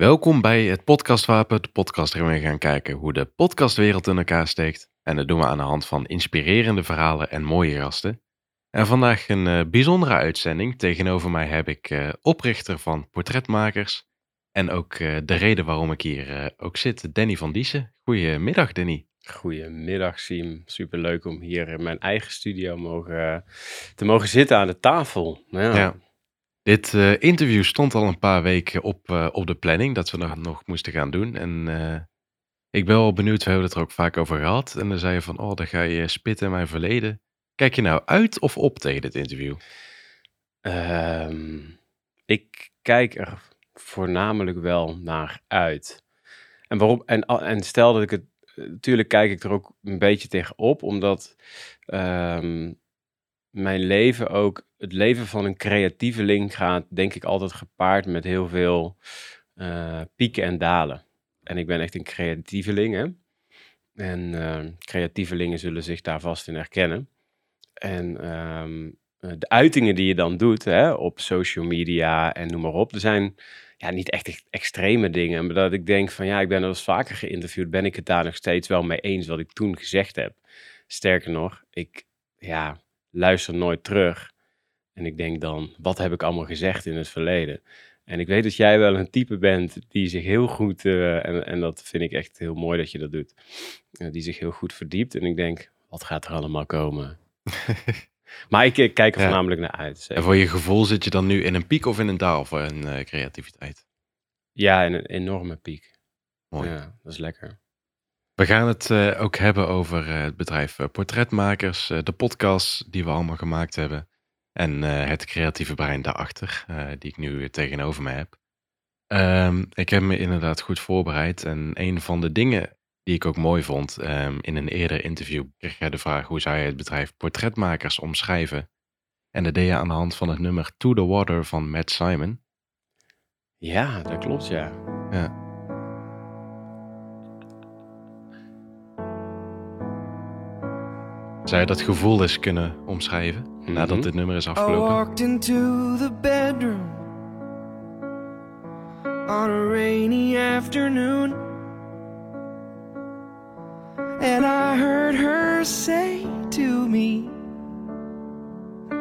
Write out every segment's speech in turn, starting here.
Welkom bij het Podcastwapen, de podcast waarin we gaan kijken hoe de podcastwereld in elkaar steekt. En dat doen we aan de hand van inspirerende verhalen en mooie gasten. En vandaag een uh, bijzondere uitzending. Tegenover mij heb ik uh, oprichter van Portretmakers. En ook uh, de reden waarom ik hier ook zit, Danny van Diessen. Goedemiddag, Danny. Goedemiddag, Siem. Superleuk om hier in mijn eigen studio mogen, te mogen zitten aan de tafel. Ja. ja. Dit uh, interview stond al een paar weken op, uh, op de planning dat we dat nog moesten gaan doen. En uh, ik ben wel benieuwd, we hebben het er ook vaak over gehad. En dan zei je van, oh, dan ga je spitten in mijn verleden. Kijk je nou uit of op tegen dit interview? Um, ik kijk er voornamelijk wel naar uit. En, waarom, en, en stel dat ik het, natuurlijk kijk ik er ook een beetje tegen op, omdat um, mijn leven ook, het leven van een creatieveling gaat denk ik altijd gepaard met heel veel uh, pieken en dalen. En ik ben echt een creatieveling, hè. En uh, creatievelingen zullen zich daar vast in herkennen. En um, de uitingen die je dan doet hè, op social media en noem maar op, er zijn ja, niet echt extreme dingen. Maar dat ik denk van ja, ik ben al eens vaker geïnterviewd, ben ik het daar nog steeds wel mee eens wat ik toen gezegd heb. Sterker nog, ik, ja, luister nooit terug. En ik denk dan, wat heb ik allemaal gezegd in het verleden? En ik weet dat jij wel een type bent die zich heel goed, uh, en, en dat vind ik echt heel mooi dat je dat doet, uh, die zich heel goed verdiept. En ik denk, wat gaat er allemaal komen? maar ik, ik, kijk er ja. voornamelijk naar uit. Zeker. En voor je gevoel zit je dan nu in een piek of in een daal voor een uh, creativiteit? Ja, in een enorme piek. Mooi. Ja, dat is lekker. We gaan het ook hebben over het bedrijf Portretmakers, de podcast die we allemaal gemaakt hebben en het creatieve brein daarachter, die ik nu tegenover me heb. Um, ik heb me inderdaad goed voorbereid en een van de dingen die ik ook mooi vond, um, in een eerder interview kreeg jij de vraag hoe zou je het bedrijf Portretmakers omschrijven? En dat deed je aan de hand van het nummer To The Water van Matt Simon. Ja, dat klopt ja. Ja. Zou je dat gevoel eens kunnen omschrijven mm-hmm. nadat dit nummer is afgelopen? I walked into the bedroom on a rainy afternoon And I heard her say to me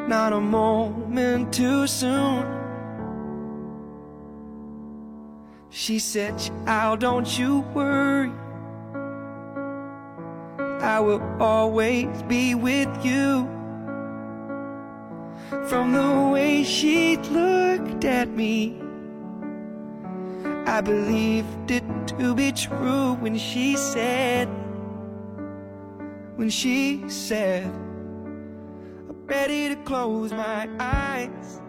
Not a moment too soon She said, child, don't you worry I will always be with you. From the way she looked at me, I believed it to be true when she said, when she said, I'm ready to close my eyes.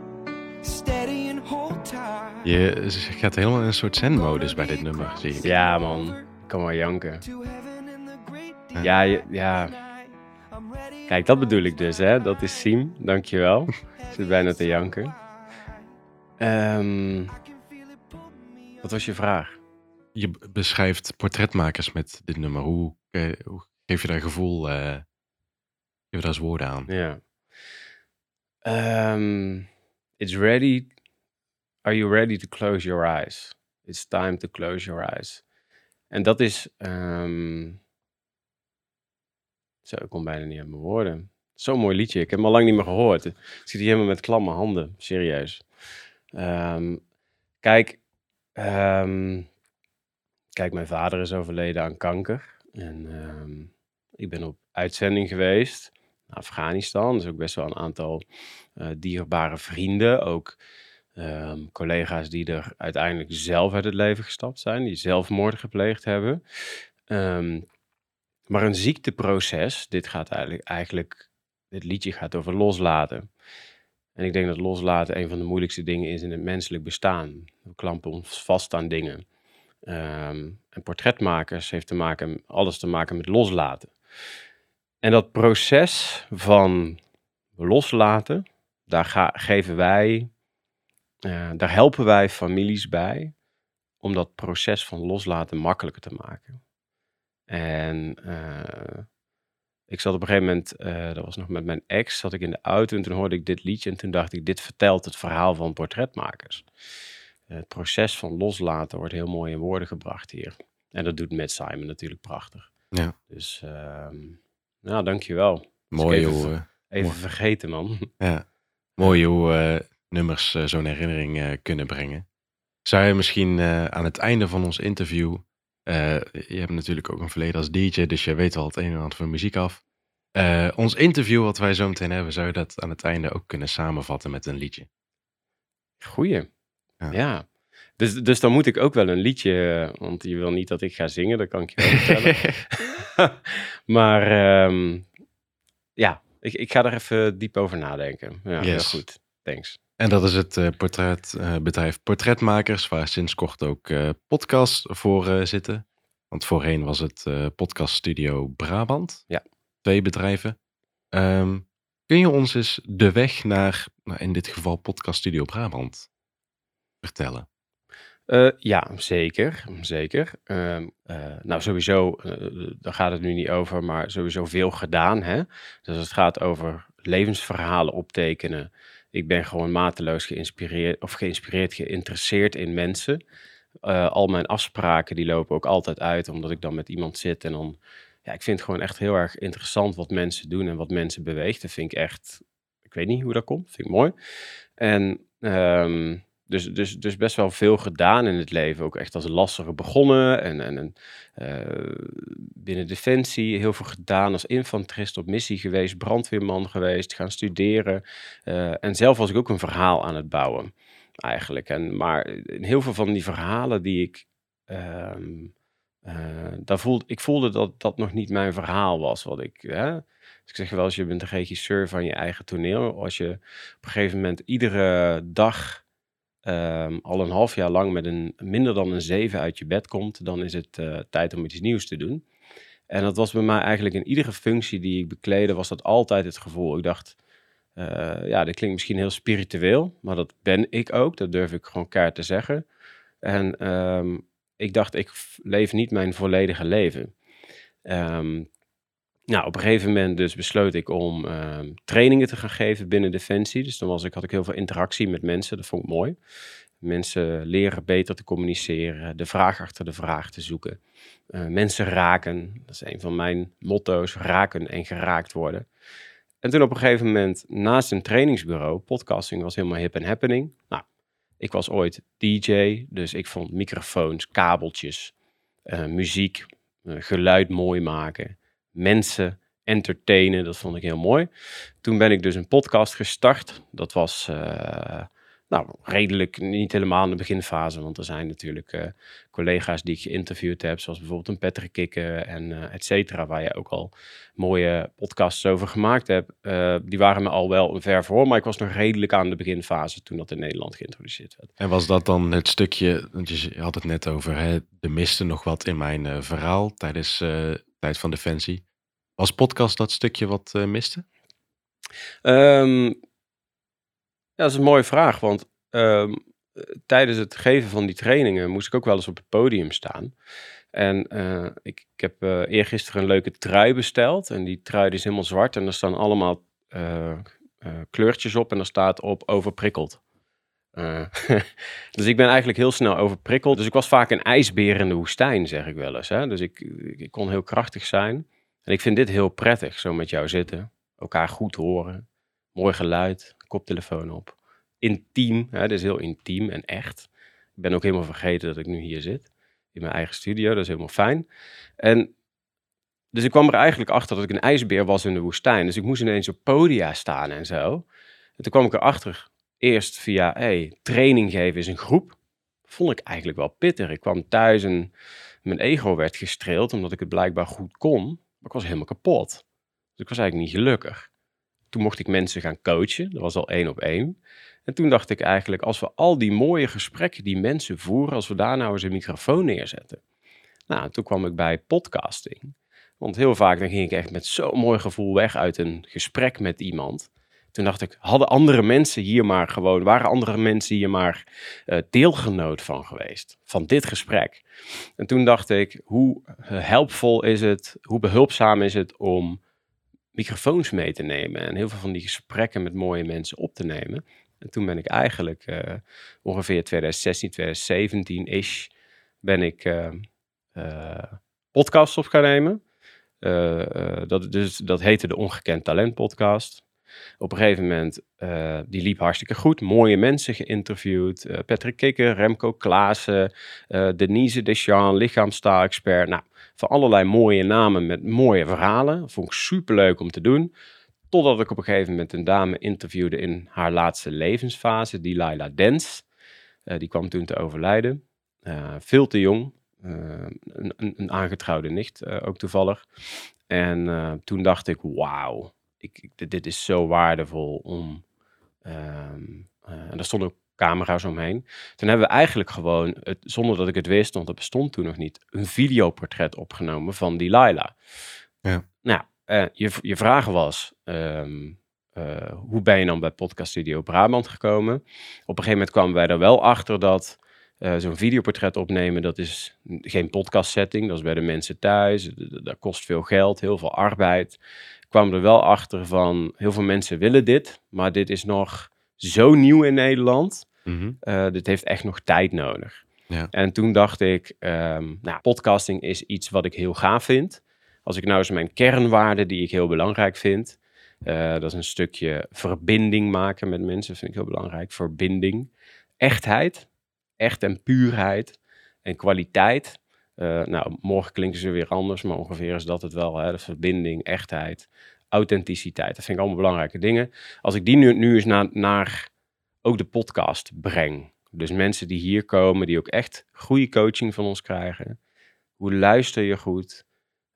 Steady and hold tight. Je gaat helemaal in een soort zen-modus bij dit nummer, zie ik. Ja, man. Ik kan wel janken. Ja, ja. Kijk, dat bedoel ik dus, hè. Dat is Siem, dankjewel. Zit bijna te janken. Um, wat was je vraag? Je beschrijft portretmakers met dit nummer. Hoe, eh, hoe geef je daar gevoel, uh, geef je daar eens woorden aan? Ja. Um, it's ready. Are you ready to close your eyes? It's time to close your eyes. En dat is... Um, zo, ik kom bijna niet aan mijn woorden. Zo'n mooi liedje. Ik heb hem al lang niet meer gehoord. Ik zit hier helemaal met klamme handen. Serieus. Um, kijk, um, kijk, mijn vader is overleden aan kanker. En um, ik ben op uitzending geweest naar Afghanistan. Dus ook best wel een aantal uh, dierbare vrienden. Ook collega's die er uiteindelijk zelf uit het leven gestapt zijn. Die zelfmoord gepleegd hebben. Maar een ziekteproces, dit gaat eigenlijk, eigenlijk, dit liedje gaat over loslaten. En ik denk dat loslaten een van de moeilijkste dingen is in het menselijk bestaan. We klampen ons vast aan dingen. Um, en portretmakers heeft te maken, alles te maken met loslaten. En dat proces van loslaten, daar geven wij, uh, daar helpen wij families bij om dat proces van loslaten makkelijker te maken. En uh, ik zat op een gegeven moment, uh, dat was nog met mijn ex, zat ik in de auto en toen hoorde ik dit liedje en toen dacht ik, dit vertelt het verhaal van portretmakers. het proces van loslaten wordt heel mooi in woorden gebracht hier. En dat doet Matt Simon natuurlijk prachtig. Ja. Dus, ehm nou, dankjewel. Mooi even hoe, eh, Even Mooi. vergeten, man. ja. Mooi hoe eh, nummers eh, zo'n herinnering eh, kunnen brengen. Zou je misschien eh, aan het einde van ons interview... eh, je hebt natuurlijk ook een verleden als DJ, dus je weet wel het een en ander van muziek af. Eh, ons interview wat wij zo meteen hebben, zou je dat aan het einde ook kunnen samenvatten met een liedje? Goeie. Ja. Ja. Dus, dus dan moet ik ook wel een liedje, eh, want je wil niet dat ik ga zingen, dat kan ik je wel vertellen. maar ehm, ja, ik, ik ga er even diep over nadenken. Ja, heel goed. Thanks. En dat is het eh, portretbedrijf Portretmakers, waar sinds kort ook eh podcasts voor eh, zitten. Want voorheen was het eh podcaststudio Brabant. Ja. Twee bedrijven. Ehm, kun je ons eens de weg naar, nou, in dit geval podcaststudio Brabant, vertellen? Eh, ja, zeker. zeker. Ehm, eh, nou, sowieso, eh, daar gaat het nu niet over, maar sowieso veel gedaan. Hè? Dus het gaat over levensverhalen optekenen. Ik ben gewoon mateloos geïnspireerd, of geïnspireerd, geïnteresseerd in mensen. Eh, al mijn afspraken die lopen ook altijd uit, omdat ik dan met iemand zit en dan... Ja, ik vind het gewoon echt heel erg interessant wat mensen doen en wat mensen beweegt. Dat vind ik echt... Ik weet niet hoe dat komt, vind ik mooi. En ehm, dus, dus, dus best wel veel gedaan in het leven. Ook echt als lastige begonnen. En, en, en eh, binnen Defensie heel veel gedaan. Als infanterist op missie geweest. Brandweerman geweest. Gaan studeren. Eh, en zelf was ik ook een verhaal aan het bouwen. Eigenlijk. En, maar in heel veel van die verhalen die ik... ehm, eh, daar voelde, ik voelde dat dat nog niet mijn verhaal was. Wat ik... Hè? Dus ik zeg wel eens, je bent een regisseur van je eigen toneel. Als je op een gegeven moment iedere dag ehm, al een half jaar lang met een minder dan een 7 uit je bed komt, dan is het eh, tijd om iets nieuws te doen. En dat was bij mij eigenlijk in iedere functie die ik bekleedde, was dat altijd het gevoel. Ik dacht, eh, ja, dit klinkt misschien heel spiritueel, maar dat ben ik ook. Dat durf ik gewoon keihard te zeggen. En ehm, ik dacht, ik leef niet mijn volledige leven. Ehm, nou, op een gegeven moment dus besloot ik om ehm, trainingen te gaan geven binnen Defensie. Dus dan was ik, had ik heel veel interactie met mensen, dat vond ik mooi. Mensen leren beter te communiceren, de vraag achter de vraag te zoeken. Eh, mensen raken, dat is een van mijn motto's, raken en geraakt worden. En toen op een gegeven moment, naast een trainingsbureau, podcasting was helemaal hip en happening. Nou, ik was ooit DJ, dus ik vond microfoons, kabeltjes, eh, muziek, eh, geluid mooi maken, mensen entertainen, dat vond ik heel mooi. Toen ben ik dus een podcast gestart. Dat was eh, nou, redelijk niet helemaal in de beginfase, want er zijn natuurlijk eh, collega's die ik geïnterviewd heb, zoals bijvoorbeeld een Patrick Kikken en eh et cetera, waar je ook al mooie podcasts over gemaakt hebt. Die waren me al wel ver voor, maar ik was nog redelijk aan de beginfase toen dat in Nederland geïntroduceerd werd. En was dat dan het stukje, want je had het net over, hè, er miste nog wat in mijn verhaal tijdens tijd van Defensie. Was podcast dat stukje wat eh, miste? Ehm, ja, dat is een mooie vraag, want ehm, eh, tijdens het geven van die trainingen moest ik ook wel eens op het podium staan. En eh, ik, heb eh eergisteren een leuke trui besteld en die trui is helemaal zwart en er staan allemaal kleurtjes op en er staat op overprikkeld. Eh, dus ik ben eigenlijk heel snel overprikkeld. Dus ik was vaak een ijsbeer in de woestijn, zeg ik wel eens. Hè? Dus ik, ik kon heel krachtig zijn. En ik vind dit heel prettig, zo met jou zitten. Elkaar goed horen. Mooi geluid, koptelefoon op. Intiem, hè? is heel intiem en echt. Ik ben ook helemaal vergeten dat ik nu hier zit. In mijn eigen studio, dat is helemaal fijn. En dus ik kwam er eigenlijk achter dat ik een ijsbeer was in de woestijn. Dus ik moest ineens op podia staan en zo. En toen kwam ik erachter, eerst via hey, training geven is een groep. Vond ik eigenlijk wel pittig. Ik kwam thuis en mijn ego werd gestreeld omdat ik het blijkbaar goed kon. Maar ik was helemaal kapot. Dus ik was eigenlijk niet gelukkig. Toen mocht ik mensen gaan coachen. Dat was al één op één. En toen dacht ik eigenlijk, als we al die mooie gesprekken die mensen voeren, als we daar nou eens een microfoon neerzetten. Nou, toen kwam ik bij podcasting. Want heel vaak dan ging ik echt met zo'n mooi gevoel weg uit een gesprek met iemand. Toen dacht ik, hadden andere mensen hier maar gewoon, waren andere mensen hier maar uh, deelgenoot van geweest, van dit gesprek. En toen dacht ik, hoe helpvol is het, hoe behulpzaam is het om microfoons mee te nemen en heel veel van die gesprekken met mooie mensen op te nemen. En toen ben ik eigenlijk uh, ongeveer 2016, 2017-ish ben ik uh, podcasts op gaan nemen. dat, dus, dat heette de Ongekend Talent podcast. Op een gegeven moment, uh, die liep hartstikke goed. Mooie mensen geïnterviewd. Uh, Patrick Kikker, Remco Klaassen, uh, Denise Deschamps, lichaamstaal-expert. Nou, van allerlei mooie namen met mooie verhalen. Vond ik superleuk om te doen. Totdat ik op een gegeven moment een dame interviewde in haar laatste levensfase, die Laila Dens. die kwam toen te overlijden. veel te jong. Een, een, een, aangetrouwde nicht, ook toevallig. En toen dacht ik, wauw, ik, dit is zo waardevol om. Um, en daar stonden ook camera's omheen. Toen hebben we eigenlijk gewoon, het, zonder dat ik het wist, want dat bestond toen nog niet, een videoportret opgenomen van die Laila. Ja. Nou, uh, je, je vraag was, um, uh, hoe ben je dan bij Podcast Studio Brabant gekomen? Op een gegeven moment kwamen wij er wel achter dat uh, zo'n videoportret opnemen, dat is geen podcast setting, dat is bij de mensen thuis, dat kost veel geld, heel veel arbeid kwam er wel achter van heel veel mensen willen dit, maar dit is nog zo nieuw in Nederland. Mm dit heeft echt nog tijd nodig. Ja. En toen dacht ik, um, nou, podcasting is iets wat ik heel gaaf vind. Als ik nou eens mijn kernwaarden die ik heel belangrijk vind, uh, dat is een stukje verbinding maken met mensen, vind ik heel belangrijk. Verbinding, echtheid, echt en puurheid en kwaliteit. Uh, nou, morgen klinken ze weer anders, maar ongeveer is dat het wel. Hè? De verbinding, echtheid, authenticiteit. Dat vind ik allemaal belangrijke dingen. Als ik die nu, nu eens naar, naar ook de podcast breng. Dus mensen die hier komen, die ook echt goede coaching van ons krijgen. Hoe luister je goed?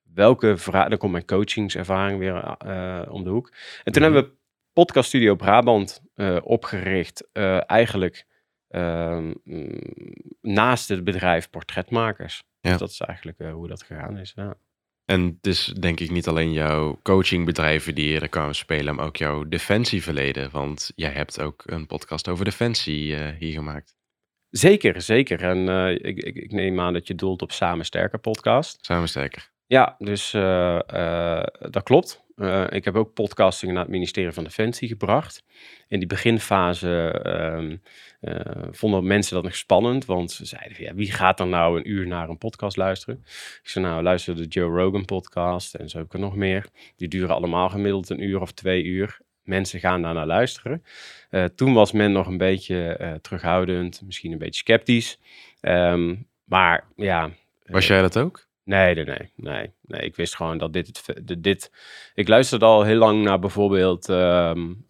Welke vragen? Dan komt mijn coachingservaring weer uh, om de hoek. En toen mhm. hebben we Podcast Studio Brabant uh, opgericht. Eigenlijk ehm, mm, naast het bedrijf Portretmakers. Ja. Dus dat is eigenlijk hoe dat gegaan is. Ja. En het is denk ik niet alleen jouw coachingbedrijven die er kwamen spelen, maar ook jouw defensieverleden. Want jij hebt ook een podcast over defensie uh, hier gemaakt. Zeker, zeker. En uh, ik, ik, ik, neem aan dat je doelt op Samen Sterker podcast. Samen Sterker. Ja, dus uh, dat klopt. Uh, ik heb ook podcasting naar het ministerie van Defensie gebracht. In die beginfase um, uh, vonden mensen dat nog spannend, want ze zeiden: ja, wie gaat dan nou een uur naar een podcast luisteren? Ik zei: Nou, luister de Joe Rogan podcast en zo heb ik er nog meer. Die duren allemaal gemiddeld een uur of twee uur. Mensen gaan daar naar luisteren. Toen was men nog een beetje terughoudend, misschien een beetje sceptisch. Um, maar ja. Was jij dat ook? Nee, nee, nee, nee. Ik wist gewoon dat dit, het, dit... Ik luisterde al heel lang naar bijvoorbeeld um.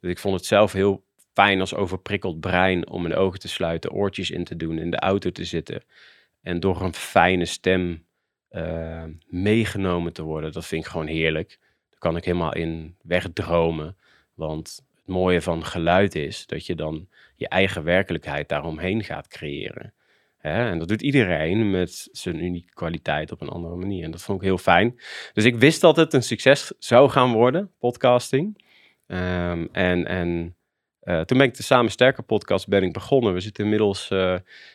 Dus ik vond het zelf heel fijn als overprikkeld brein om mijn ogen te sluiten, oortjes in te doen, in de auto te zitten. En door een fijne stem uh, meegenomen te worden. Dat vind ik gewoon heerlijk. Daar kan ik helemaal in wegdromen. Want het mooie van geluid is dat je dan je eigen werkelijkheid daaromheen gaat creëren. Hè? En dat doet iedereen met zijn unieke kwaliteit op een andere manier. En dat vond ik heel fijn. Dus ik wist dat het een succes zou gaan worden, podcasting. Ehm, en en uh, toen ben ik de Samen Sterker podcast ben ik begonnen. We zitten inmiddels uh,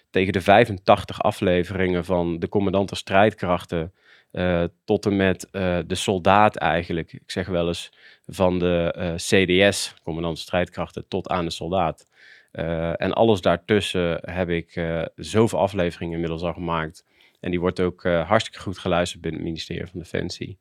tegen de 85 afleveringen van de commandanten strijdkrachten uh, tot en met de soldaat eigenlijk. Ik zeg wel eens van de CDS, commandant strijdkrachten, tot aan de soldaat. Uh, en alles daartussen heb ik uh, zoveel afleveringen inmiddels al gemaakt. En die wordt ook uh, hartstikke goed geluisterd binnen het ministerie van Defensie.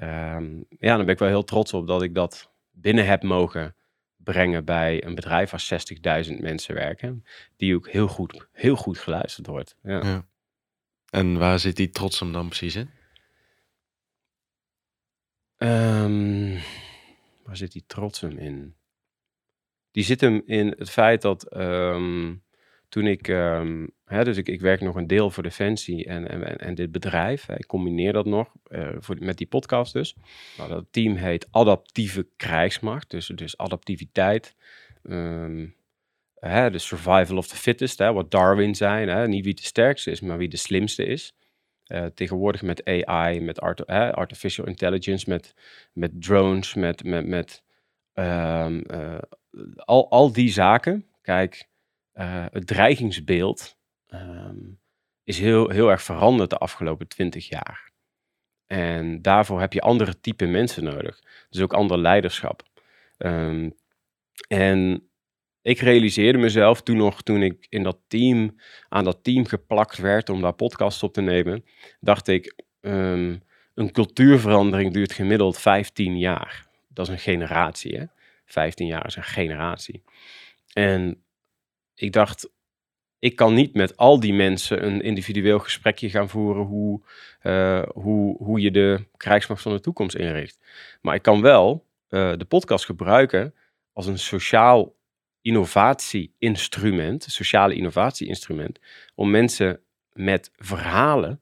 Um, ja, dan ben ik wel heel trots op dat ik dat binnen heb mogen brengen bij een bedrijf waar 60.000 mensen werken. Die ook heel goed, heel goed geluisterd wordt. Ja. ja. En waar zit die trots hem dan precies in? Um, waar zit die trots hem in? Die zit hem in het feit dat um, toen ik, um, hè, dus ik, ik werk nog een deel voor Defensie en, en, en dit bedrijf, ik combineer dat nog uh, voor, met die podcast dus. Nou, dat team heet Adaptieve Krijgsmacht, dus, dus adaptiviteit. Um, hè, de survival of the fittest, hè, wat Darwin zei, hè, niet wie de sterkste is, maar wie de slimste is. Uh, tegenwoordig met AI, met artificial intelligence, met, met drones, met, met, uh, al, al die zaken, kijk, uh, het dreigingsbeeld um, is heel, heel erg veranderd de afgelopen twintig jaar. En daarvoor heb je andere type mensen nodig. Dus ook ander leiderschap. Um, En ik realiseerde mezelf toen nog, toen ik in dat team, aan dat team geplakt werd om daar podcasts op te nemen, dacht ik, ehm, een cultuurverandering duurt gemiddeld 15 jaar. Dat is een generatie, hè? 15 jaar is een generatie. En ik dacht, ik kan niet met al die mensen een individueel gesprekje gaan voeren hoe, uh, hoe, hoe je de krijgsmacht van de toekomst inricht. Maar ik kan wel uh, de podcast gebruiken als een sociaal innovatie-instrument, sociale innovatie-instrument, om mensen met verhalen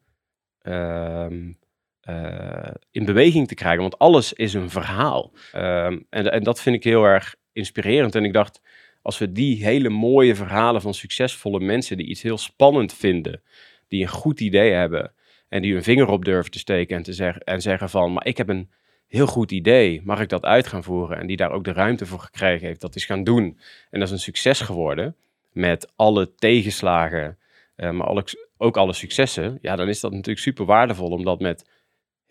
uh, in beweging te krijgen. Want alles is een verhaal. Ehm, en, en dat vind ik heel erg inspirerend. En ik dacht, als we die hele mooie verhalen van succesvolle mensen die iets heel spannend vinden, die een goed idee hebben en die hun vinger op durven te steken en, te zeggen, en zeggen van, maar ik heb een heel goed idee, mag ik dat uit gaan voeren? En die daar ook de ruimte voor gekregen heeft, dat is gaan doen. En dat is een succes geworden met alle tegenslagen, uh, maar ook alle successen. Ja, dan is dat natuurlijk super waardevol om dat met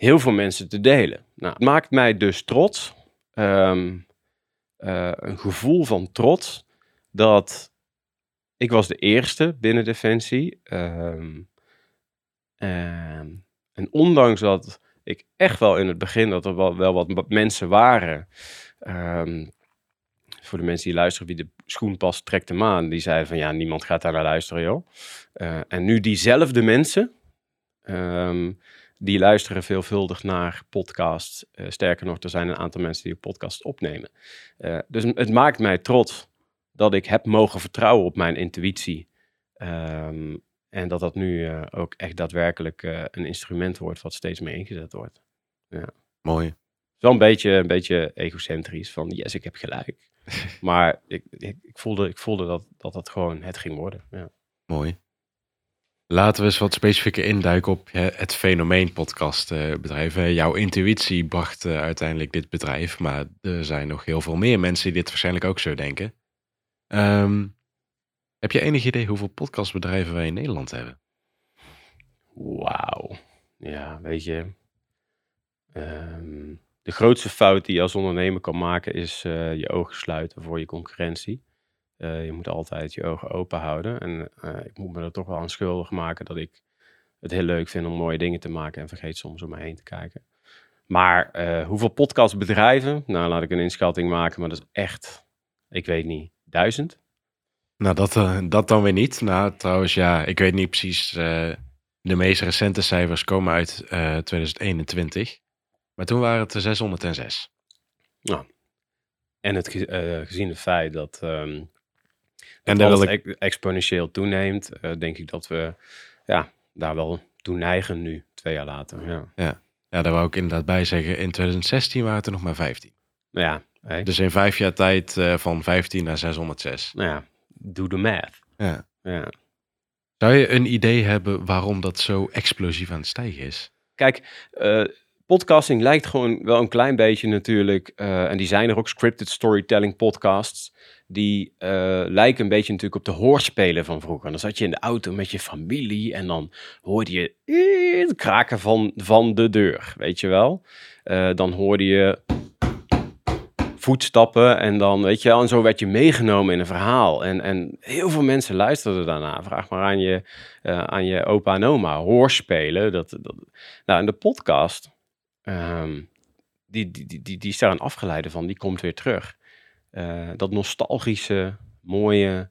heel veel mensen te delen. Nou, het maakt mij dus trots. Um, uh, een gevoel van trots dat ik was de eerste binnen Defensie. Um, en ondanks dat ik echt wel in het begin dat er wel, wel wat mensen waren. Um, voor de mensen die luisteren, wie de schoen past, trekt hem aan. Die zeiden van ja, niemand gaat daar naar luisteren, joh. Uh, en nu diezelfde mensen, die luisteren veelvuldig naar podcasts. Uh, sterker nog, er zijn een aantal mensen die een podcast opnemen. Uh, dus het maakt mij trots dat ik heb mogen vertrouwen op mijn intuïtie. Um, en dat dat nu uh, ook echt daadwerkelijk een instrument wordt wat steeds meer ingezet wordt. Ja. Mooi. Wel een beetje, een beetje egocentrisch van yes, ik heb gelijk. maar ik, ik, ik, voelde, ik voelde dat, dat dat gewoon het ging worden. Ja. Mooi. Laten we eens wat specifieker induiken op het fenomeen podcastbedrijf. Jouw intuïtie bracht eh, uiteindelijk dit bedrijf, maar er zijn nog heel veel meer mensen die dit waarschijnlijk ook zo denken. Um, heb je enig idee hoeveel podcastbedrijven wij in Nederland hebben? Wauw. Ja, weet je. Um, de grootste fout die je als ondernemer kan maken is uh, je ogen sluiten voor je concurrentie. Uh, je moet altijd je ogen open houden. En uh, ik moet me er toch wel aan schuldig maken dat ik het heel leuk vind om mooie dingen te maken en vergeet soms om me heen te kijken. Maar uh, hoeveel podcastbedrijven? Nou, laat ik een inschatting maken, maar dat is echt, ik weet niet, duizend? Nou, dat, dat dan weer niet. Nou, trouwens, ja, ik weet niet precies. de meest recente cijfers komen uit 2021. Maar toen waren het er 606. Nou, en het gezien het feit dat um, en dat als ik... exponentieel toeneemt, uh, denk ik dat we ja, daar wel toe neigen nu, twee jaar later. Ja. Ja. ja, daar wou ik inderdaad bij zeggen. In 2016 waren het er nog maar 15. Ja. Hey. Dus in vijf jaar tijd uh, van 15 naar 606. Nou ja, doe de math. Ja. ja. Zou je een idee hebben waarom dat zo explosief aan het stijgen is? Kijk, uh, podcasting lijkt gewoon wel een klein beetje natuurlijk, uh, en die zijn er ook, scripted storytelling podcasts die uh, lijken een beetje natuurlijk op de hoorspelen van vroeger. dan zat je in de auto met je familie en dan hoorde je het kraken van, van de deur, weet je wel. Uh, dan hoorde je voetstappen en dan, weet je wel, en zo werd je meegenomen in een verhaal. En, en heel veel mensen luisterden daarna. Vraag maar aan je, aan je opa en oma. Hoorspelen, dat, dat, nou, en de podcast, um, die, die, die, die, is daar afgeleide van, die komt weer terug. Uh, dat nostalgische, mooie,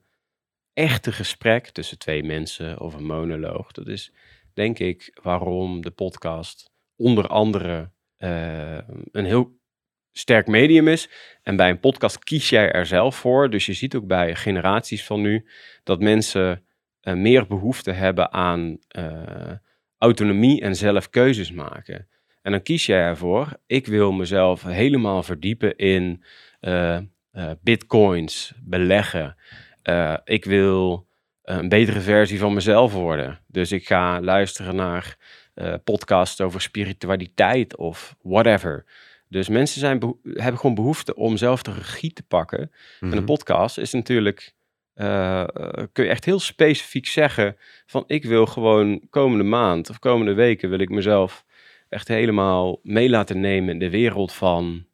echte gesprek tussen twee mensen of een monoloog. Dat is denk ik waarom de podcast onder andere uh, een heel sterk medium is. En bij een podcast kies jij er zelf voor. Dus je ziet ook bij generaties van nu dat mensen uh, meer behoefte hebben aan autonomie en zelf keuzes maken. En dan kies jij ervoor, ik wil mezelf helemaal verdiepen in uh, bitcoins, beleggen. Uh, ik wil een betere versie van mezelf worden. Dus ik ga luisteren naar podcasts over spiritualiteit of whatever. Dus mensen zijn hebben gewoon behoefte om zelf de regie te pakken. Mm -hmm. En een mhm. podcast is natuurlijk, kun je echt heel specifiek zeggen van ik wil gewoon komende maand of komende weken wil ik mezelf echt helemaal mee laten nemen in de wereld van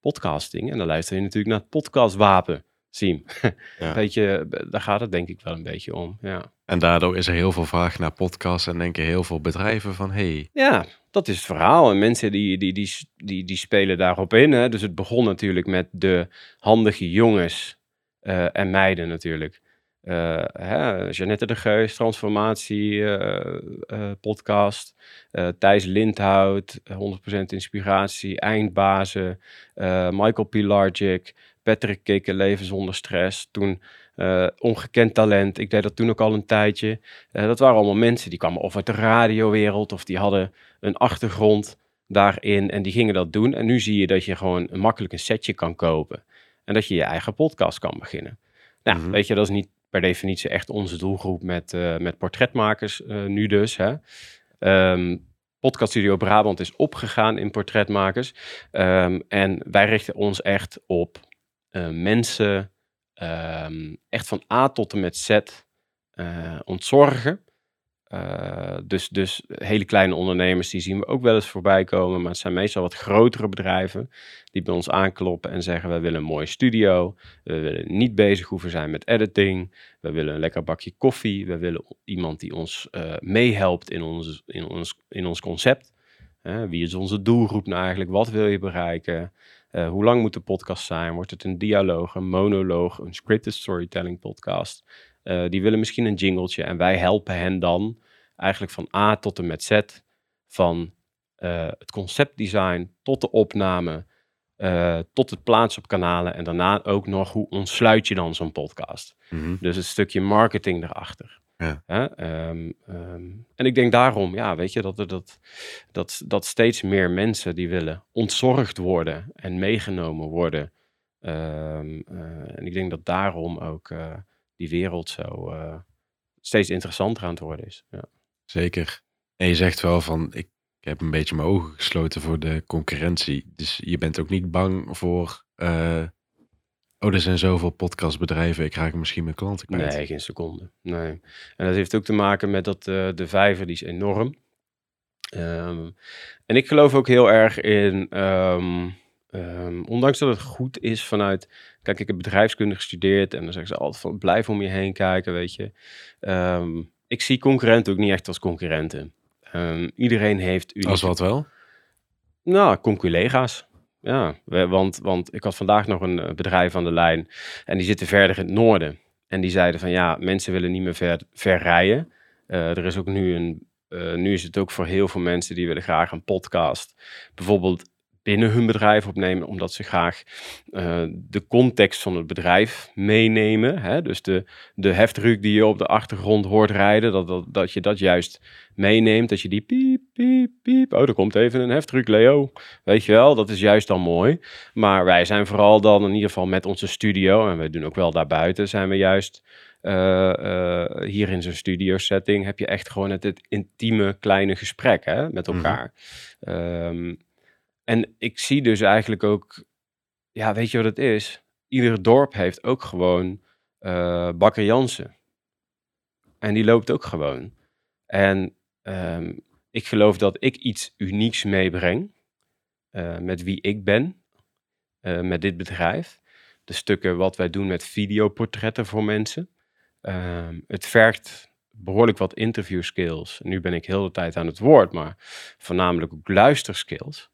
podcasting. En dan luister je natuurlijk naar het podcastwapen, Siem. Ja. Weet je, daar gaat het denk ik wel een beetje om, ja. En daardoor is er heel veel vraag naar podcasts en denken heel veel bedrijven van hey, Ja, dat is het verhaal. En mensen die, die, die, die, die spelen daarop in. Hè. Dus het begon natuurlijk met de handige jongens eh, en meiden natuurlijk. Eh hè, Jeannette de Geus, Transformatie eh, eh, podcast. Thijs Lindhout, 100% Inspiratie. Eindbazen. Michael Pilarczyk. Patrick Kikken, Leven zonder stress. Toen Ongekend Talent. Ik deed dat toen ook al een tijdje. Dat waren allemaal mensen die kwamen of uit de radiowereld... of die hadden een achtergrond daarin en die gingen dat doen. En nu zie je dat je gewoon makkelijk een setje kan kopen. En dat je je eigen podcast kan beginnen. Nou, Mhm. weet je, dat is niet per definitie echt onze doelgroep met, eh, met portretmakers eh, nu dus. Hè. Ehm, Podcast Studio Brabant is opgegaan in portretmakers. Ehm, en wij richten ons echt op eh, mensen ehm, echt van A tot en met Z ontzorgen. Eh, dus, dus hele kleine ondernemers, die zien we ook wel eens voorbij komen. Maar het zijn meestal wat grotere bedrijven die bij ons aankloppen en zeggen: We willen een mooie studio. We willen niet bezig hoeven zijn met editing. We willen een lekker bakje koffie. We willen iemand die ons eh, meehelpt in ons, in, ons, in ons concept. Wie is onze doelgroep nou eigenlijk? Wat wil je bereiken? Eh, hoe lang moet de podcast zijn? Wordt het een dialoog, een monoloog, een scripted storytelling podcast? Eh, die willen misschien een jingletje en wij helpen hen dan eigenlijk van A tot en met Z. Van eh, het conceptdesign tot de opname, eh, tot het plaatsen op kanalen en daarna ook nog hoe ontsluit je dan zo'n podcast. mhm, Dus het stukje marketing erachter. Ja. Ehm, ehm, en ik denk daarom, ja, weet je, dat, er dat, dat, dat steeds meer mensen die willen ontzorgd worden en meegenomen worden. Ehm, eh, en ik denk dat daarom ook die wereld zo eh, steeds interessanter aan het worden is. Ja. zeker. En je zegt wel van ik heb een beetje mijn ogen gesloten voor de concurrentie. Dus je bent ook niet bang voor eh, oh, er zijn zoveel podcastbedrijven, ik raak misschien mijn klanten kwijt. Nee, geen seconde. Nee. En dat heeft ook te maken met dat eh, de vijver die is enorm. Ehm, en ik geloof ook heel erg in, ehm, ehm, ondanks dat het goed is vanuit, kijk, ik heb bedrijfskunde gestudeerd en dan zeggen ze altijd van blijf om je heen kijken, weet je. Ehm, ik zie concurrenten ook niet echt als concurrenten. Ehm, iedereen heeft unieke- Als wat wel? nou, conculega's. Ja, we- want, want ik had vandaag nog een eh, bedrijf aan de lijn en die zitten verder in het noorden. En die zeiden van ja, mensen willen niet meer ver, ver rijden. Eh, er is ook nu een, eh, nu is het ook voor heel veel mensen die willen graag een podcast bijvoorbeeld binnen hun bedrijf opnemen, omdat ze graag eh, de context van het bedrijf meenemen. Hè? Dus de, de heftruck die je op de achtergrond hoort rijden, dat, dat, dat je dat juist meeneemt. Dat je die piep, piep, piep. Oh, er komt even een heftruck, Leo. Weet je wel, dat is juist dan mooi. Maar wij zijn vooral dan in ieder geval met onze studio, en we doen ook wel daarbuiten, zijn we juist eh, eh, hier in zo'n studio setting, heb je echt gewoon het, het intieme kleine gesprek hè, met Mhm. elkaar. Ehm, en ik zie dus eigenlijk ook, ja, weet je wat het is? Ieder dorp heeft ook gewoon eh Bakker Jansen. En die loopt ook gewoon. En ehm, ik geloof dat ik iets unieks meebreng eh, met wie ik ben, eh, met dit bedrijf. De stukken wat wij doen met videoportretten voor mensen. Ehm, het vergt behoorlijk wat interview skills. Nu ben ik heel de tijd aan het woord, maar voornamelijk ook luisterskills.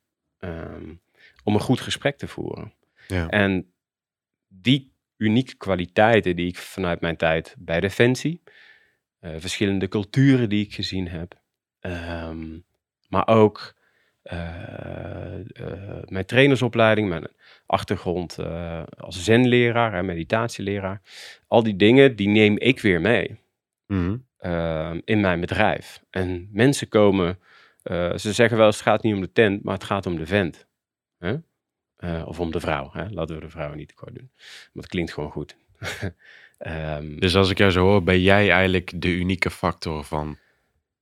Ehm, om een goed gesprek te voeren. Ja. En die unieke kwaliteiten die ik vanuit mijn tijd bij Defensie, eh, verschillende culturen die ik gezien heb, ehm, maar ook eh, eh, mijn trainersopleiding, mijn achtergrond als zenleraar en meditatieleraar, al die dingen die neem ik weer mee Mhm. ehm, in mijn bedrijf. En mensen komen, eh, ze zeggen wel eens het gaat niet om de tent, maar het gaat om de vent. Eh, of om de vrouw. Hè? Laten we de vrouw niet te kort doen. Maar het klinkt gewoon goed. Ehm, Dus als ik jou zo hoor, ben jij eigenlijk de unieke factor van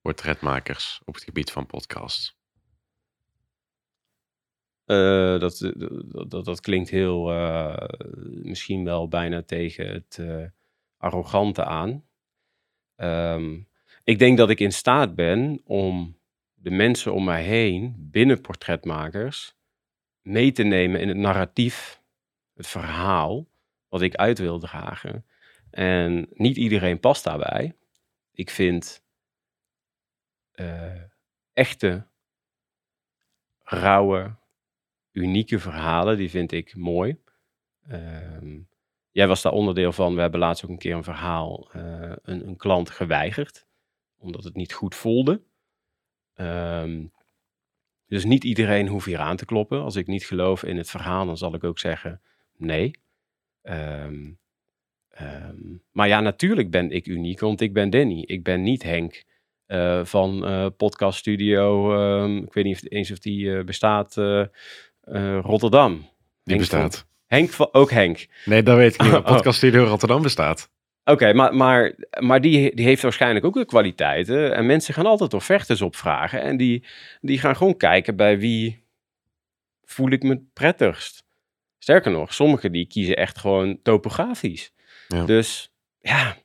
portretmakers op het gebied van podcasts. eh, dat, dat, dat, dat klinkt heel, misschien wel bijna tegen het arrogante aan. Ehm, ik denk dat ik in staat ben om de mensen om mij heen, binnen portretmakers, mee te nemen in het narratief, het verhaal, wat ik uit wil dragen. En niet iedereen past daarbij. Ik vind eh, echte, rauwe, unieke verhalen, die vind ik mooi. Ehm, jij was daar onderdeel van. We hebben laatst ook een keer een verhaal, eh, een, een klant geweigerd, omdat het niet goed voelde. Ehm, dus niet iedereen hoeft hier aan te kloppen. Als ik niet geloof in het verhaal, dan zal ik ook zeggen nee. Ehm, maar ja, natuurlijk ben ik uniek, want ik ben Danny. Ik ben niet Henk uh, van uh, Podcast Studio. Um, ik weet niet of, eens of die uh, bestaat. Rotterdam. Die Henk bestaat. Van, Henk van, ook Henk. Nee, dat weet ik niet. Podcast Studio Rotterdam bestaat. Oké, maar, maar, maar die, die heeft waarschijnlijk ook de kwaliteiten. En mensen gaan altijd offertes opvragen. En die, die gaan gewoon kijken bij wie voel ik me prettigst. Sterker nog, sommigen die kiezen echt gewoon topografisch. Ja. Dus ja,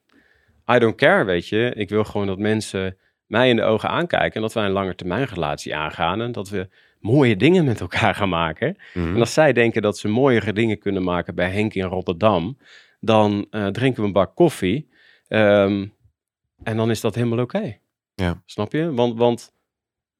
I don't care, weet je. Ik wil gewoon dat mensen mij in de ogen aankijken en dat wij een lange termijn relatie aangaan en dat we mooie dingen met elkaar gaan maken. Mhm. En als zij denken dat ze mooiere dingen kunnen maken bij Henk in Rotterdam, dan uh, drinken we een bak koffie um, en dan is dat helemaal oké. Ja. Snap je? Want, want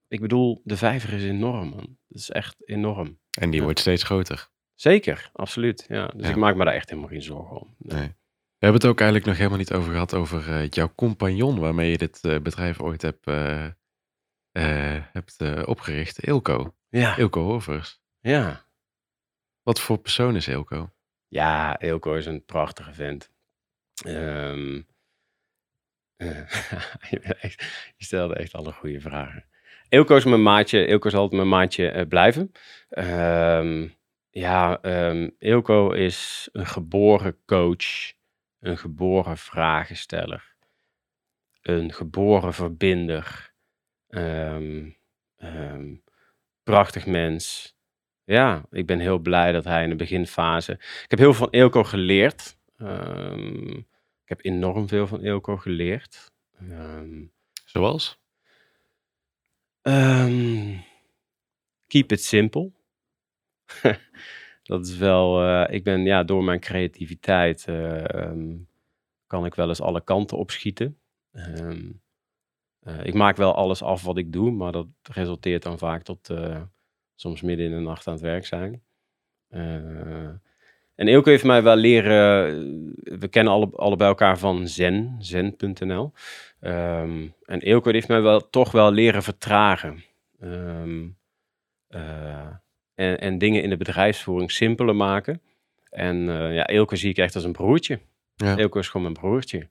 ik bedoel, de vijver is enorm, man. Dat is echt enorm. En die Ja. wordt steeds groter. Zeker, absoluut. Ja. Dus Ja. ik maak me daar echt helemaal geen zorgen om. Nee. Nee. We hebben het ook eigenlijk nog helemaal niet over gehad over eh, jouw compagnon waarmee je dit eh, bedrijf ooit hebt, eh, eh, hebt eh, opgericht, Ilko. Ja, Ilko Hovers. ja. Wat voor persoon is Ilko? Ja, Eelco is een prachtige vent. Ehm, eh, je, stelde echt alle goede vragen. Eelco is mijn maatje. Eelco zal altijd mijn maatje eh, blijven. Ehm, ja, ehm Eelco is een geboren coach. Een geboren vragensteller. Een geboren verbinder. Prachtig mens. Ja, ik ben heel blij dat hij in de beginfase. Ik heb heel veel van Eelco geleerd. Ehm, ik heb enorm veel van Eelco geleerd. Ehm, Zoals? ehm, keep it simple. dat is wel. eh, ik ben ja, door mijn creativiteit. kan ik wel eens alle kanten opschieten. Eh, ik maak wel alles af wat ik doe, maar dat resulteert dan vaak tot eh, soms midden in de nacht aan het werk zijn. Eh, en Eelco heeft mij wel leren, we kennen alle, allebei elkaar van Zen, zen.nl. Ehm, en Eelco heeft mij wel toch wel leren vertragen. Ehm, eh, en, en dingen in de bedrijfsvoering simpeler maken. En eh ja, Eelco zie ik echt als een broertje. Ja. Eelco is gewoon mijn broertje.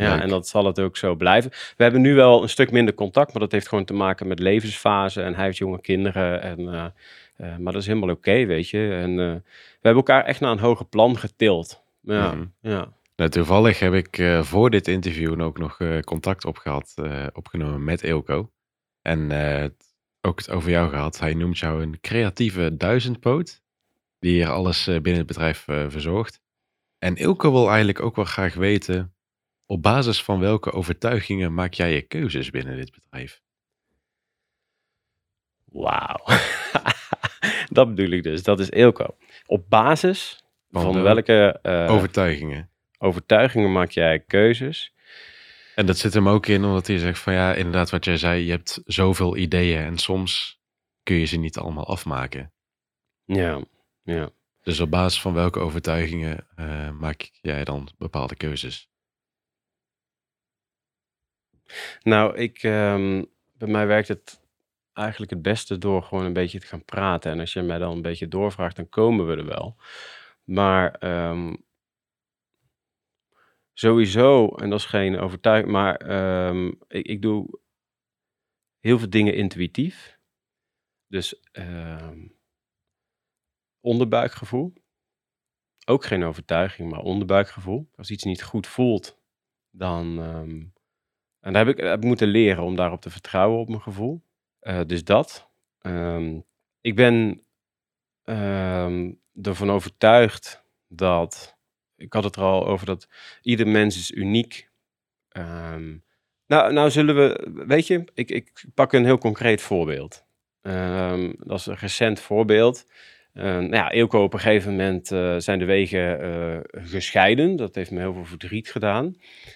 Ja, Leuk. en dat zal het ook zo blijven. We hebben nu wel een stuk minder contact, maar dat heeft gewoon te maken met levensfase. En hij heeft jonge kinderen. En, eh, eh, maar dat is helemaal oké, weet je. En eh, we hebben elkaar echt naar een hoger plan getild. Ja, Mhm. ja. Nou, toevallig heb ik voor dit interview ook nog contact opgehad, eh, opgenomen met Ilko. En ook het over jou gehad. Hij noemt jou een creatieve duizendpoot. Die hier alles binnen het bedrijf verzorgt. En Ilko wil eigenlijk ook wel graag weten. Op basis van welke overtuigingen maak jij je keuzes binnen dit bedrijf? Wauw. dat bedoel ik dus. Dat is Eelco. Op basis Van welke eh, Overtuigingen. overtuigingen maak jij keuzes? En dat zit hem ook in omdat hij zegt van ja, inderdaad wat jij zei. Je hebt zoveel ideeën en soms kun je ze niet allemaal afmaken. Ja, ja. Dus op basis van welke overtuigingen eh, maak jij dan bepaalde keuzes? Nou, ik, ehm, bij mij werkt het eigenlijk het beste door gewoon een beetje te gaan praten. En als je mij dan een beetje doorvraagt, dan komen we er wel. Maar ehm, sowieso, en dat is geen overtuiging, maar ehm, ik, ik doe heel veel dingen intuïtief. Dus onderbuikgevoel. Ook geen overtuiging, maar onderbuikgevoel. Als iets niet goed voelt, dan. En daar heb ik, heb ik moeten leren om daarop te vertrouwen op mijn gevoel. Eh, dus dat. Ehm, ik ben ehm, ervan overtuigd dat. Ik had het er al over dat ieder mens is uniek. Ehm, nou, nou zullen we. Weet je, ik, ik pak een heel concreet voorbeeld. Dat is een recent voorbeeld. Uh, nou ja, Eelco op een gegeven moment uh, zijn de wegen uh, gescheiden. Dat heeft me heel veel verdriet gedaan.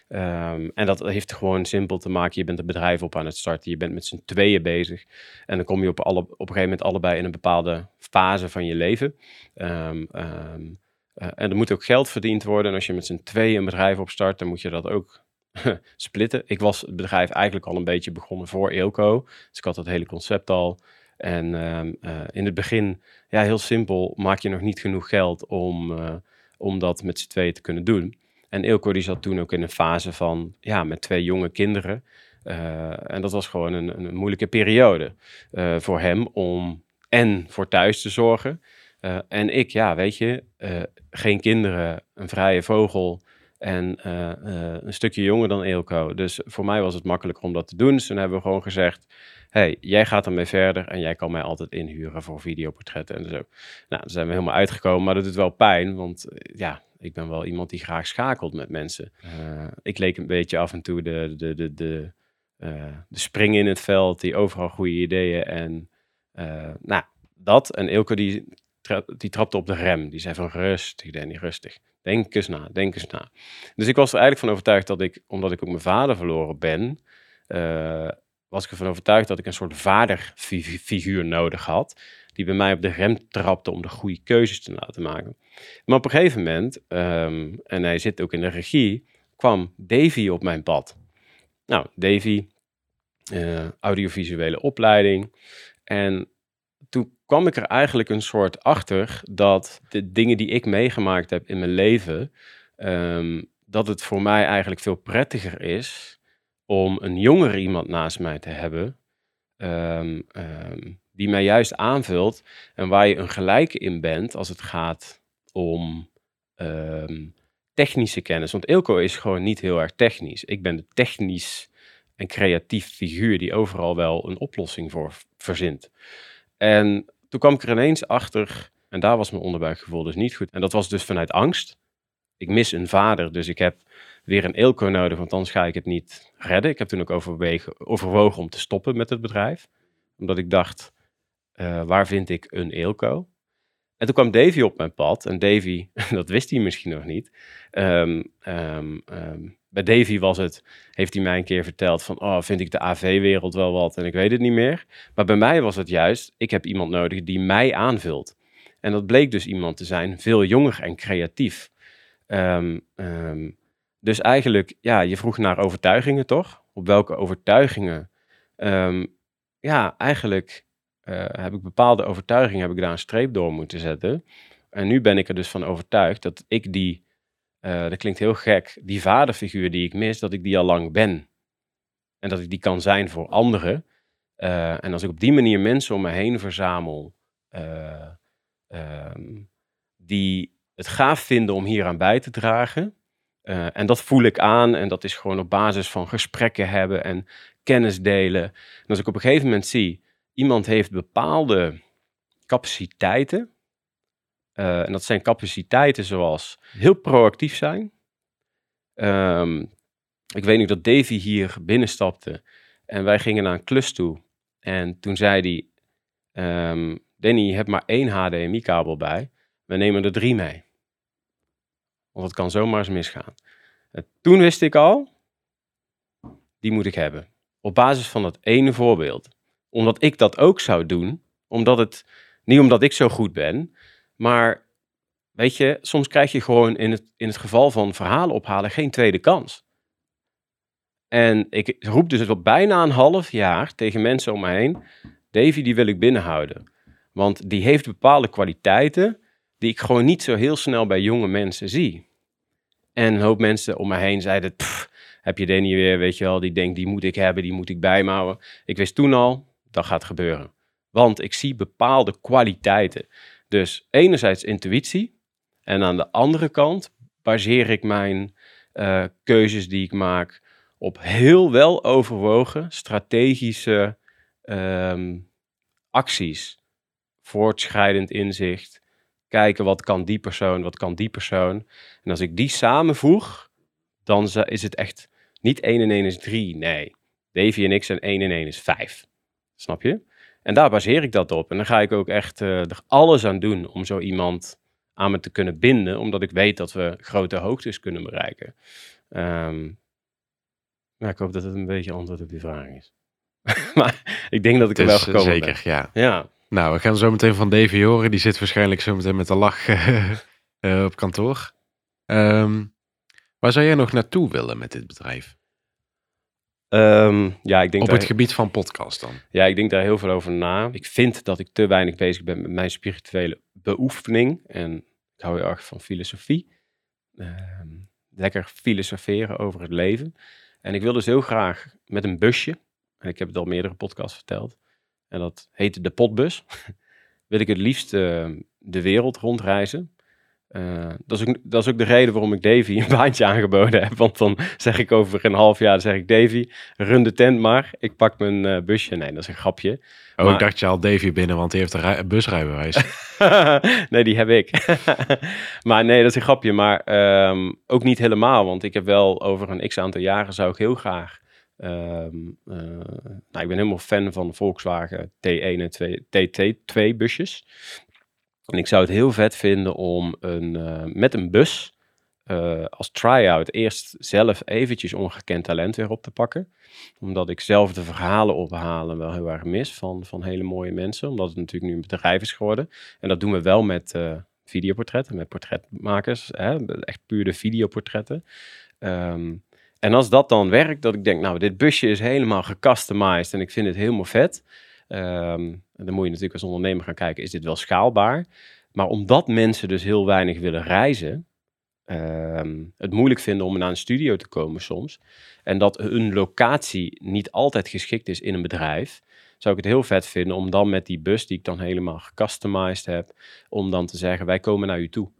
Um, en dat heeft gewoon simpel te maken. Je bent een bedrijf op aan het starten. Je bent met z'n tweeën bezig. En dan kom je op, alle, op een gegeven moment allebei in een bepaalde fase van je leven. Um, um, en er moet ook geld verdiend worden. En als je met z'n tweeën een bedrijf opstart, dan moet je dat ook splitten. Ik was het bedrijf eigenlijk al een beetje begonnen voor Eelco. Dus ik had dat hele concept al. En uh, uh, in het begin, ja, heel simpel, maak je nog niet genoeg geld om, uh, om dat met z'n tweeën te kunnen doen. En Eelco die zat toen ook in een fase van, ja, met twee jonge kinderen. Uh, en dat was gewoon een, een moeilijke periode voor hem om en voor thuis te zorgen. En ik, ja, weet je, geen kinderen, een vrije vogel en een stukje jonger dan Eelco. Dus voor mij was het makkelijker om dat te doen. Dus toen hebben we gewoon gezegd, hey, jij gaat ermee verder en jij kan mij altijd inhuren voor videoportretten en zo. Nou, daar zijn we helemaal uitgekomen, maar dat doet wel pijn, want ja, ik ben wel iemand die graag schakelt met mensen. Uh, ik leek een beetje af en toe de, de, de, de, uh, de spring in het veld, die overal goede ideeën en nou, dat. En Ilke die, die trapte op de rem, die zei van rustig Danny, rustig. Denk eens na, denk eens na. Dus ik was er eigenlijk van overtuigd dat ik, omdat ik ook mijn vader verloren ben, was ik ervan overtuigd dat ik een soort vaderfiguur nodig had. Die bij mij op de rem trapte om de goede keuzes te laten maken. Maar op een gegeven moment, um, en hij zit ook in de regie, kwam Davy op mijn pad. Nou, Davy, uh, audiovisuele opleiding. En toen kwam ik er eigenlijk een soort achter dat de dingen die ik meegemaakt heb in mijn leven, um, dat het voor mij eigenlijk veel prettiger is om een jonger iemand naast mij te hebben, um, um, die mij juist aanvult en waar je een gelijke in bent als het gaat om um, technische kennis. Want Ilko is gewoon niet heel erg technisch. Ik ben de technisch en creatief figuur die overal wel een oplossing voor verzint. En toen kwam ik er ineens achter, en daar was mijn onderbuikgevoel dus niet goed. En dat was dus vanuit angst. Ik mis een vader, dus ik heb weer een Eelco nodig, want anders ga ik het niet redden. Ik heb toen ook overwegen, overwogen om te stoppen met het bedrijf. Omdat ik dacht, uh, waar vind ik een Eelco? En toen kwam Davy op mijn pad. En Davy, dat wist hij misschien nog niet. Um, bij Davy was het, heeft hij mij een keer verteld van, oh, vind ik de AV-wereld wel wat en ik weet het niet meer. Maar bij mij was het juist, ik heb iemand nodig die mij aanvult. En dat bleek dus iemand te zijn, veel jonger en creatief. Dus eigenlijk, ja, je vroeg naar overtuigingen toch? Op welke overtuigingen? Um, ja, eigenlijk uh, heb ik bepaalde overtuigingen, heb ik daar een streep door moeten zetten. En nu ben ik er dus van overtuigd dat ik die, uh, dat klinkt heel gek, die vaderfiguur die ik mis, dat ik die al lang ben. En dat ik die kan zijn voor anderen. Uh, en als ik op die manier mensen om me heen verzamel, die het gaaf vinden om hier aan bij te dragen, uh, en dat voel ik aan en dat is gewoon op basis van gesprekken hebben en kennis delen. En als ik op een gegeven moment zie, iemand heeft bepaalde capaciteiten. Uh, en dat zijn capaciteiten zoals heel proactief zijn. Um, ik weet nu dat Davy hier binnenstapte en wij gingen naar een klus toe. En toen zei hij, um, Danny, je hebt maar één HDMI-kabel bij. We nemen er drie mee. Want het kan zomaar eens misgaan. En toen wist ik al, die moet ik hebben. Op basis van dat ene voorbeeld. Omdat ik dat ook zou doen. Omdat het, niet omdat ik zo goed ben. Maar weet je, soms krijg je gewoon in het, in het geval van verhalen ophalen geen tweede kans. En ik roep dus al bijna een half jaar tegen mensen om me heen. Davy, die wil ik binnenhouden. Want die heeft bepaalde kwaliteiten die ik gewoon niet zo heel snel bij jonge mensen zie. En een hoop mensen om me heen zeiden, heb je Danny weer, weet je wel, die denkt, die moet ik hebben, die moet ik bijmouwen. Ik wist toen al, dat gaat gebeuren. Want ik zie bepaalde kwaliteiten. Dus enerzijds intuïtie en aan de andere kant baseer ik mijn uh, keuzes die ik maak op heel wel overwogen strategische um, acties. Voortschrijdend inzicht, kijken wat kan die persoon, wat kan die persoon. En als ik die samenvoeg, dan is het echt niet 1 en 1 is 3. Nee, Davy en ik zijn 1 en 1 is 5. Snap je? En daar baseer ik dat op. En dan ga ik ook echt eh, er alles aan doen om zo iemand aan me te kunnen binden, omdat ik weet dat we grote hoogtes kunnen bereiken. Ehm, nou, ik hoop dat het een beetje antwoord op die vraag is. maar ik denk dat ik er wel is, eh, gekomen zeker, ja. ben. Ja. Nou, we gaan zo meteen van Davy horen. Die zit waarschijnlijk zo meteen met de lach eh, op kantoor. Ehm, waar zou jij nog naartoe willen met dit bedrijf? Ehm, ja, ik denk Op daar, het gebied van podcast dan. ja, ik denk daar heel veel over na. Ik vind dat ik te weinig bezig ben met mijn spirituele beoefening. En ik hou heel erg van filosofie. Ehm, lekker filosoferen over het leven. En ik wil dus heel graag met een busje, en ik heb het al meerdere podcasts verteld, en dat heet de potbus, wil ik het liefst eh, de wereld rondreizen. Eh, dat, is ook, dat is ook de reden waarom ik Davy een baantje aangeboden heb. Want dan zeg ik over een half jaar, dan zeg ik Davy, run de tent maar. Ik pak mijn eh, busje. Nee, dat is een grapje. Oh, Maar- ik dacht je al Davy binnen, want die heeft een busrijbewijs. nee, die heb ik. maar nee, dat is een grapje. Maar ehm, ook niet helemaal. Want ik heb wel over een x aantal jaren zou ik heel graag... ehm, eh, nou, ik ben helemaal fan van Volkswagen T1 en 2, TT2 busjes. En ik zou het heel vet vinden om een, eh, met een bus eh, als try-out eerst zelf eventjes ongekend talent weer op te pakken. Omdat ik zelf de verhalen ophalen wel heel erg mis van, van hele mooie mensen. Omdat het natuurlijk nu een bedrijf is geworden. En dat doen we wel met videoportretten, met portretmakers. Hè? Echt puur de videoportretten. Ehm, en als dat dan werkt, dat ik denk, nou, dit busje is helemaal gecustomized en ik vind het helemaal vet. Ehm, en dan moet je natuurlijk als ondernemer gaan kijken, is dit wel schaalbaar? Maar omdat mensen dus heel weinig willen reizen, ehm, het moeilijk vinden om naar een studio te komen soms, en dat een locatie niet altijd geschikt is in een bedrijf, zou ik het heel vet vinden om dan met die bus die ik dan helemaal gecustomized heb, om dan te zeggen, wij komen naar u toe.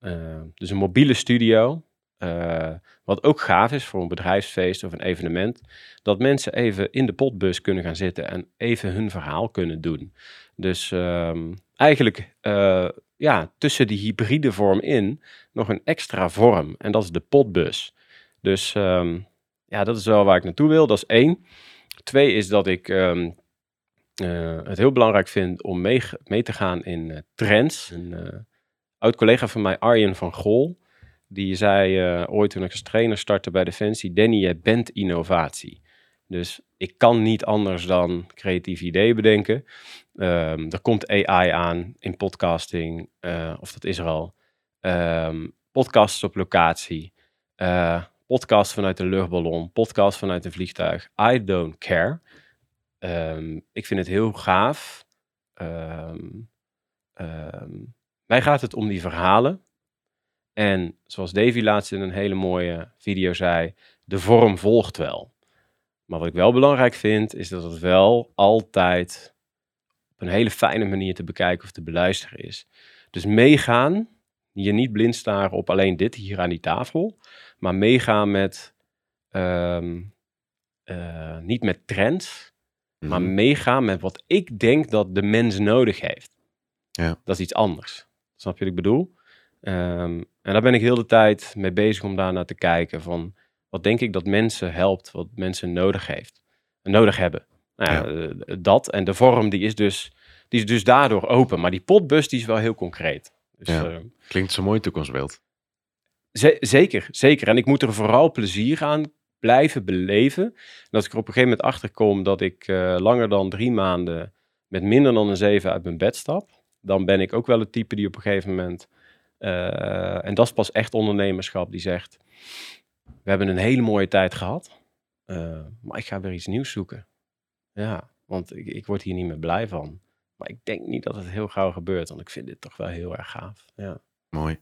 Uh, dus een mobiele studio, uh, wat ook gaaf is voor een bedrijfsfeest of een evenement, dat mensen even in de potbus kunnen gaan zitten en even hun verhaal kunnen doen. Dus um, eigenlijk uh, ja, tussen die hybride vorm in nog een extra vorm en dat is de potbus. Dus um, ja, dat is wel waar ik naartoe wil, dat is één. Twee is dat ik um, uh, het heel belangrijk vind om mee, mee te gaan in trends. Een oud collega van mij, Arjen van Gol, die zei uh, ooit toen ik als trainer startte bij Defensie, Danny, jij bent innovatie. Dus ik kan niet anders dan creatief ideeën bedenken. Um, er komt AI aan in podcasting, uh, of dat is er al. Um, podcasts op locatie, uh, podcast vanuit de luchtballon, podcast vanuit een vliegtuig. I don't care. Um, ik vind het heel gaaf. mij gaat het om die verhalen. En zoals Davy laatst in een hele mooie video zei, de vorm volgt wel. Maar wat ik wel belangrijk vind, is dat het wel altijd op een hele fijne manier te bekijken of te beluisteren is. Dus meegaan, je niet blind staren op alleen dit hier aan die tafel, maar meegaan met, um, uh, niet met trends, mm -hmm. maar meegaan met wat ik denk dat de mens nodig heeft. Ja. Dat is iets anders. Snap je wat ik bedoel? Um, en daar ben ik heel de tijd mee bezig om daar naar te kijken van wat denk ik dat mensen helpt, wat mensen nodig heeft, nodig hebben. Nou ja. Uh, dat en de vorm die is dus, die is dus daardoor open, maar die potbus die is wel heel concreet. Dus, ja. uh, Klinkt zo mooi toekomstbeeld. zeker, zeker. En ik moet er vooral plezier aan blijven beleven. En als ik er op een gegeven moment achter kom dat ik uh, langer dan drie maanden met minder dan een zeven uit mijn bed stap, dan ben ik ook wel het type die op een gegeven moment uh, en dat is pas echt ondernemerschap die zegt: We hebben een hele mooie tijd gehad, uh, maar ik ga weer iets nieuws zoeken. Ja, want ik, ik, word hier niet meer blij van. Maar ik denk niet dat het heel gauw gebeurt, want ik vind dit toch wel heel erg gaaf. Ja. Mooi.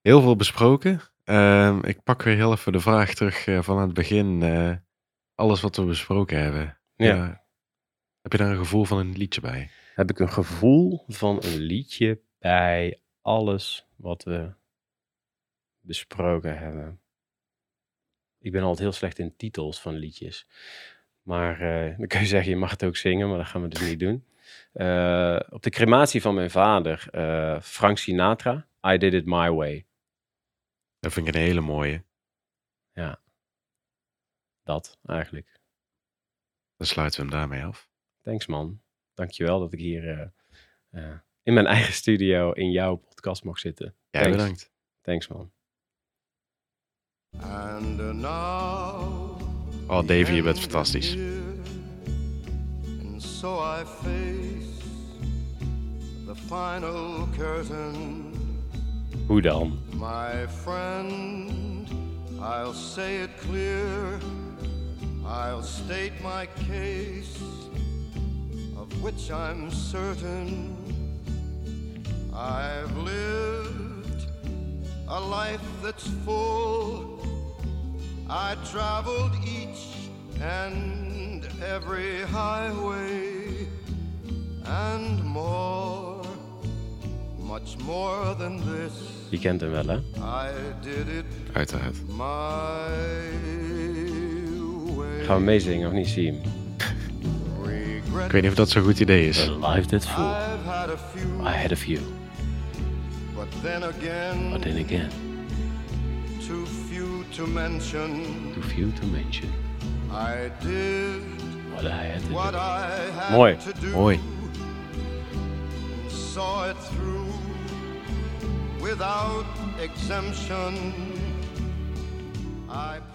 Heel veel besproken. Uh, ik pak weer heel even de vraag terug uh, van het begin. Alles wat we besproken hebben. Ja. heb je daar een gevoel van een liedje bij? Heb ik een gevoel van een liedje bij alles wat we besproken hebben. Ik ben altijd heel slecht in titels van liedjes. Maar uh, dan kun je zeggen, je mag het ook zingen, maar dat gaan we dus niet doen. Uh, op de crematie van mijn vader, uh, Frank Sinatra, I Did It My Way. Dat vind ik een hele mooie. Ja, dat eigenlijk. Dan sluiten we hem daarmee af. thanks man. Dankjewel dat ik hier eh, eh, in mijn eigen studio in jouw podcast mag zitten. Ja, Thanks. bedankt. Thanks man. And now Oh, Davy, je bent fantastisch. so I face the final curtain. Hoe dan? My friend, I'll say it clear. I'll state my case, of which I'm certain. I've lived a life that's full. I traveled each and every highway and more, much more than this. Je kent hem wel hè? I did it Uiteraard. my way. Gaan we meezingen of niet, zie je hem? Regret Ik weet niet of dat zo'n goed idee is. A life that's full. I've had a few, I had a few, but then again, but then again, too few to mention. too few to mention I did what I had to what do. I had Mooi, to do. mooi. Saw it through without exemption. I planned.